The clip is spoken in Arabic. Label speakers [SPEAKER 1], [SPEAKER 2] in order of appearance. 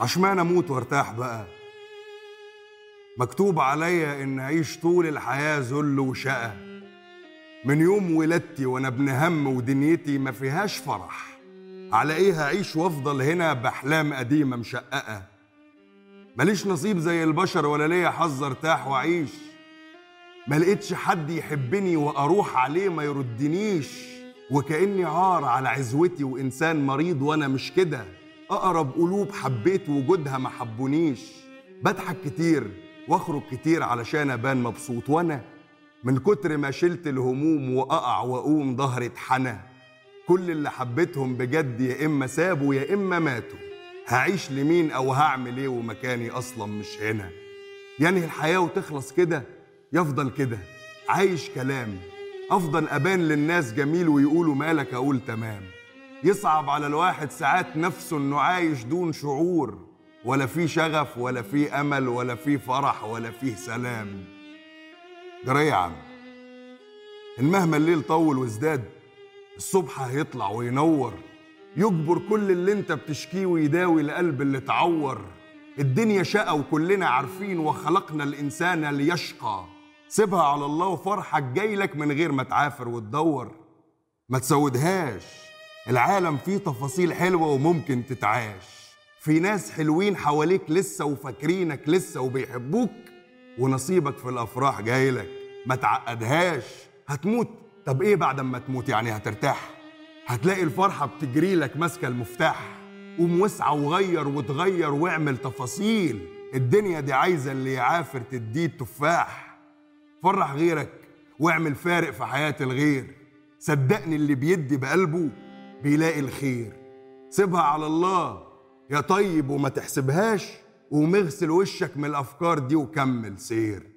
[SPEAKER 1] عشمان أموت وأرتاح بقى. مكتوب عليا إن أعيش طول الحياة ذل وشقى. من يوم ولادتي وأنا ابن هم ودنيتي ما فيهاش فرح. على إيه هعيش وأفضل هنا بأحلام قديمة مشققة. ماليش نصيب زي البشر ولا ليا حظ أرتاح وأعيش. ما لقيتش حد يحبني وأروح عليه ما يردنيش. وكأني عار على عزوتي وإنسان مريض وأنا مش كده. أقرب قلوب حبيت وجودها ما حبونيش. بضحك كتير وأخرج كتير علشان أبان مبسوط. وأنا من كتر ما شلت الهموم وأقع وأقوم ظهري اتحنى. كل اللي حبيتهم بجد يا إما سابوا يا إما ماتوا. هعيش لمين أو هعمل إيه ومكاني أصلا مش هنا. ينهي الحياة وتخلص كده يفضل كده. عايش كلام أفضل أبان للناس جميل ويقولوا مالك أقول تمام. يصعب على الواحد ساعات نفسه إنه عايش دون شعور. ولا في شغف ولا في أمل ولا في فرح ولا فيه سلام. جرى يا عم؟ إن مهما الليل طول وازداد الصبح هيطلع وينور. يجبر كل اللي أنت بتشكيه ويداوي القلب اللي اتعور الدنيا شقى وكلنا عارفين وخلقنا الإنسان ليشقى. سيبها على الله وفرحك جاي لك من غير ما تعافر وتدور. ما تسودهاش. العالم فيه تفاصيل حلوة وممكن تتعاش. في ناس حلوين حواليك لسه وفاكرينك لسه وبيحبوك ونصيبك في الأفراح جاي لك. ما تعقدهاش. هتموت. طب إيه بعد ما تموت؟ يعني هترتاح. هتلاقي الفرحة بتجري لك ماسكة المفتاح. قوم وسعى وغير وتغير واعمل تفاصيل. الدنيا دي عايزة اللي يعافر تديه التفاح. فرح غيرك واعمل فارق في حياة الغير. صدقني اللي بيدي بقلبه بيلاقي الخير. سيبها على الله. يا طيب وما تحسبهاش ومغسل وشك من الأفكار دي وكمل سير.